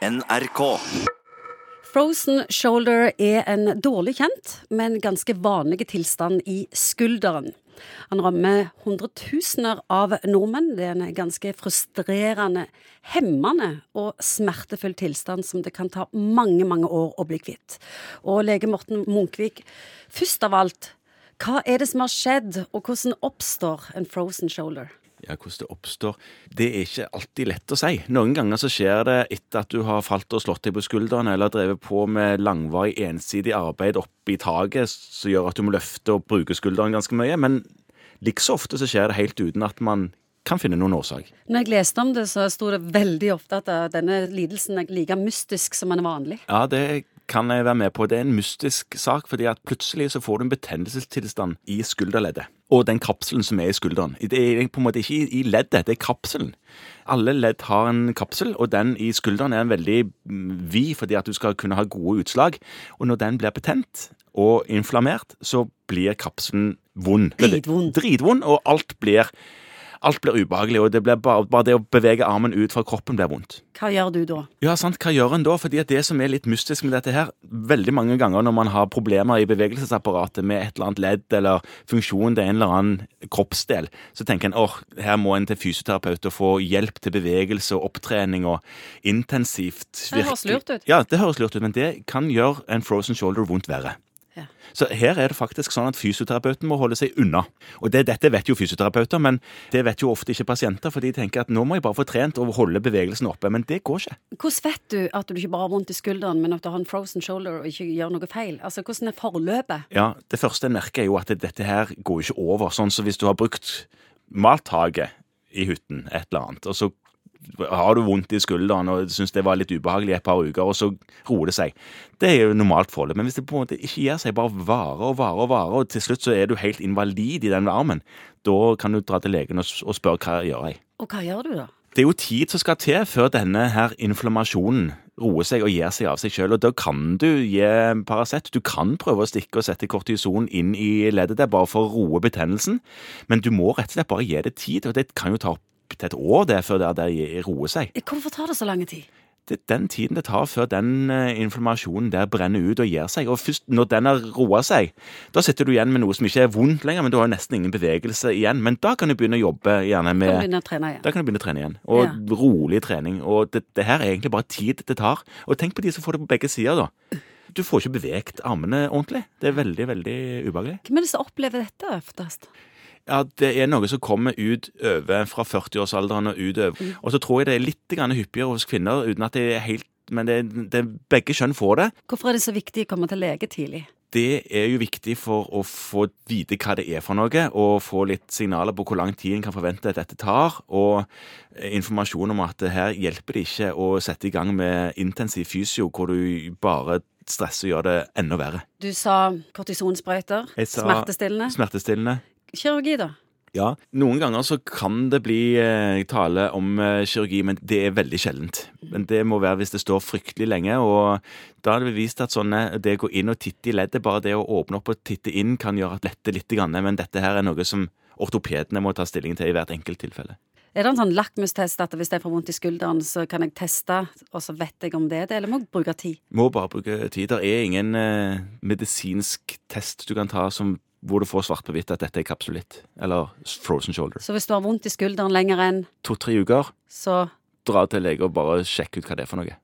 NRK. Frozen shoulder er en dårlig kjent, men ganske vanlig tilstand i skulderen. Han rammer hundretusener av nordmenn. Det er en ganske frustrerende, hemmende og smertefull tilstand som det kan ta mange, mange år å bli kvitt. Og lege Morten Munkvik, først av alt, hva er det som har skjedd, og hvordan oppstår en frozen shoulder? Ja, hvordan det oppstår Det er ikke alltid lett å si. Noen ganger så skjer det etter at du har falt og slått deg på skuldrene, eller drevet på med langvarig ensidig arbeid oppe i taket som gjør at du må løfte og bruke skulderen ganske mye. Men likså ofte så skjer det helt uten at man kan finne noen årsak. Når jeg leste om det, så sto det veldig ofte at denne lidelsen er like mystisk som den er vanlig. Ja, det kan jeg være med på. Det er en mystisk sak, fordi at plutselig så får du en betennelsestilstand i skulderleddet. Og den kapselen som er i skulderen. Det er på en måte ikke i leddet, det er kapselen. Alle ledd har en kapsel, og den i skulderen er en veldig vid fordi at du skal kunne ha gode utslag. Og når den blir betent og inflammert, så blir kapselen vond. Dritvond. Dritvond, og alt blir Alt blir ubehagelig, og det blir bare, bare, det å bevege armen ut fra kroppen blir vondt. Hva gjør du da? Ja, sant, hva gjør en da? Fordi det som er litt mystisk med dette her, veldig mange ganger når man har problemer i bevegelsesapparatet med et eller annet ledd eller funksjon til en eller annen kroppsdel, så tenker en åh, her må en til fysioterapeut og få hjelp til bevegelse og opptrening og intensivt Det høres lurt ut. Ja, det høres lurt ut, men det kan gjøre en frozen shoulder vondt verre. Ja. Så her er det faktisk sånn at fysioterapeuten må holde seg unna. Og det, dette vet jo fysioterapeuter, men det vet jo ofte ikke pasienter, for de tenker at nå må jeg bare få trent og holde bevegelsen oppe. Men det går ikke. Hvordan vet du at du ikke bare har vondt i skulderen, men at du har en frozen shoulder og ikke gjør noe feil? Altså, Hvordan er forløpet? Ja, Det første en merker, er jo at dette her går ikke over. Sånn som så hvis du har brukt maltaket i hytten, et eller annet, og så har du vondt i skulderen og syns det var litt ubehagelig i et par uker, og så roer det seg. Det er jo normalt forholdet, Men hvis det på en måte ikke gir seg, bare varer og varer og varer, og til slutt så er du helt invalid i den armen, da kan du dra til legen og, og spørre hva jeg gjør jeg. Og hva gjør du da? Det er jo tid som skal til før denne her inflammasjonen roer seg og gir seg av seg sjøl. Og da kan du gi Paracet. Du kan prøve å stikke og sette kortison inn i leddet der bare for å roe betennelsen, men du må rett og slett bare gi det tid. Og det kan jo ta opp til et år det før det der roer seg. Hvorfor tar det så lang tid? Det er den tiden det tar før den informasjonen der brenner ut og gir seg. Og først når den har roa seg, da sitter du igjen med noe som ikke er vondt lenger, men du har nesten ingen bevegelse igjen. Men da kan du begynne å jobbe gjerne med Kan du begynne å trene igjen? Da kan du begynne å trene igjen. Og Ja. rolig trening. Og det, det her er egentlig bare tid det tar. Og tenk på de som får det på begge sider, da. Du får ikke beveget armene ordentlig. Det er veldig, veldig ubehagelig. Hvem er det som opplever dette oftest? Ja, det er noe som kommer ut over fra 40-årsalderen og utover. Og så tror jeg det er litt hyppigere hos kvinner, uten at det er helt Men det, det, begge kjønn får det. Hvorfor er det så viktig å komme til lege tidlig? Det er jo viktig for å få vite hva det er for noe, og få litt signaler på hvor lang tid en kan forvente at dette tar, og informasjon om at her hjelper det ikke å sette i gang med intensiv fysio, hvor du bare stresser og gjør det enda verre. Du sa kortisonsprøyter, smertestillende. Smertestillende. Kirurgi, da? Ja, noen ganger så kan det bli eh, tale om eh, kirurgi, men det er veldig sjeldent. Men det må være hvis det står fryktelig lenge, og da har det vist at sånne, det å gå inn og titte i leddet, bare det å åpne opp og titte inn kan gjøre at lette litt, men dette her er noe som ortopedene må ta stilling til i hvert enkelt tilfelle. Er det en sånn lakmustest at hvis jeg får vondt i skulderen, så kan jeg teste, og så vet jeg om det er det, eller må jeg bruke tid? Må bare bruke tid. Det er ingen eh, medisinsk test du kan ta som, hvor du får svart på hvitt at dette er kapsulitt, eller frozen shoulder. Så hvis du har vondt i skulderen lenger enn, To-tre uker, så dra til lege og bare sjekk ut hva det er for noe.